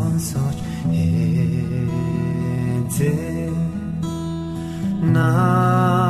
Намайг тавшруулаа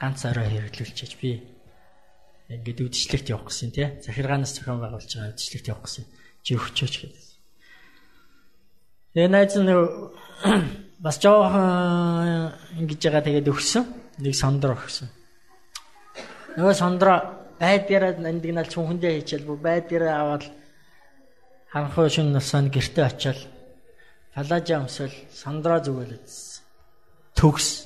ганц орой хэрэглүүлчихэж би ингээд үдшилтэд явах гэсэн тий. Захиргаанаас зохион байгуулж байгаа үдшилтэд явах гэсэн. Чи өгчөөч гэдэг. Тэгээ найз нь бас жоохон ингэж байгаа тэгээд өгсөн. Нэг сондор өгсөн. Нөгөө сондро байдгаараа нандинал чүнхэндээ хийчихэл бүр байдгаараа аваад ханхуу шин насанд гэрте очиад палажа өмсөл сондро зүгэлэжсэн. Төгс.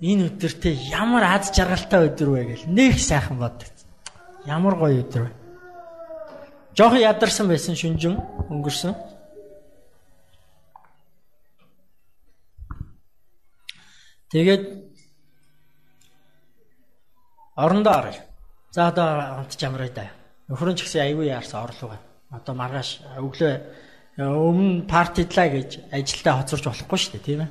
Энэ өдөртөө ямар аз жаргалтай өдөр вэ гэл нэг сайхан боддог. Ямар гоё өдөр вэ. Жохон ядарсан байсан шүнжин өнгөрсөн. Тэгээд орондоо оръё. За одоо унтж амраа да. Нөхөр нь ч гэсэн аягүй яарсан орлого. Одоо маргааш өглөө өмнө партидлаа гэж ажилдаа хоцорч болохгүй шүү дээ тийм ээ.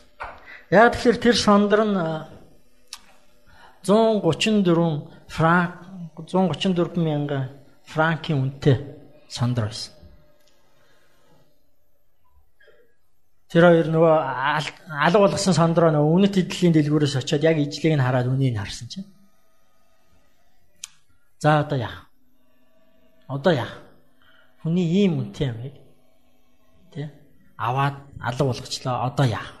Яг тэгэхээр тэр шондор нь 134 франк 134 мянган франкийн үнэтэй шондор байсан. Тэр хоёр нөгөө алга болгосон сондороо нөгөө үнэт эдлийн дэлгүүрээс очиод яг ижлийг нь хараад үнийг харсан чинь. За одоо яах? Одоо яах? Хүний ийм үнэтэй юм яг. Тэ? Аваад алга болгочлоо. Одоо яах?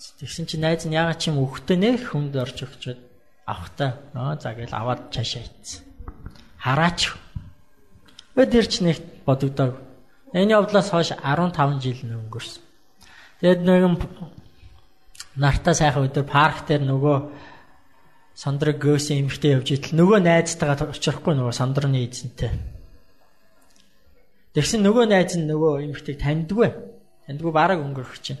Тэгсэн чинь найз нь ягаад ч юм өгтөө нэх хүнд орж өгчөөд авахтаа аа за гээл аваад цаашаа ийцсэн. Хараач. Тэр ч нэг бодогдоог. Энэ явдлаас хойш 15 жил өнгөрсөн. Тэгэд нэгэн нартаа сайхан өдөр парк дээр нөгөө сандраг гөөсөн эмхтэй явж итэл нөгөө найзтайгаа очихгүй нөгөө сандрны эзэнтэй. Тэгсэн нөгөө найз нь нөгөө эмхтэйг таньдгүй. Таньдгүй бараг өнгөрөх чинь.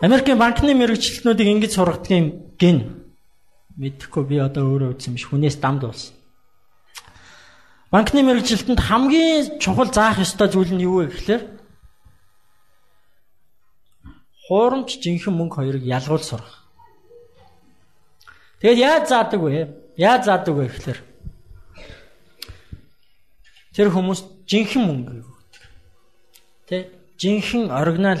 Америкийн банкны мэрэгчлэтнүүдийг ингэж сургадгийн гин мэдхгүй би одоо өөрөө үзсэн биш хүнээс дамд болсон. Банкны мэрэгжилтэнд хамгийн чухал заах ёстой зүйл нь юу вэ гэхээр хуурамч жинхэнэ мөнгө хоёрыг ялгуул сурах. Тэгэд яаж заадаг вэ? Яаж заадаг вэ гэхээр тэр хүмүүс жинхэнэ мөнгөийг өгдөг. Тэ? Жинхэнэ оригинал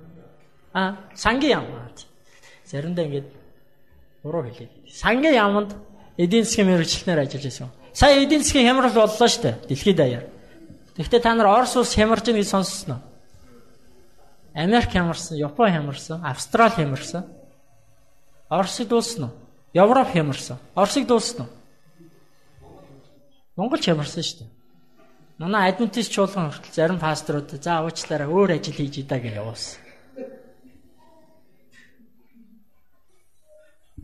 Аа, сангийн яам. Заримдаа ингэж Буруу хэлээ. Сангийн яамд эдийн засгийн мэрэгчлэнээр ажиллаж байсан. Сая эдийн засгийн хямрал боллоо шүү дээ. Дэлхийд даяар. Тэгэхдээ та нар Орос улс хямарж байгааг сонссноо. Америк хямарсан, Япон хямарсан, Австрали хямарсан. Оросыг дуусна уу? Европ хямарсан. Оросыг дуусна уу? Монгол хямарсан шүү дээ. Манай адвентист чуулган хүртэл зарим пасторууд за уучлаарай өөр ажил хийж идаа гэж явуулсан.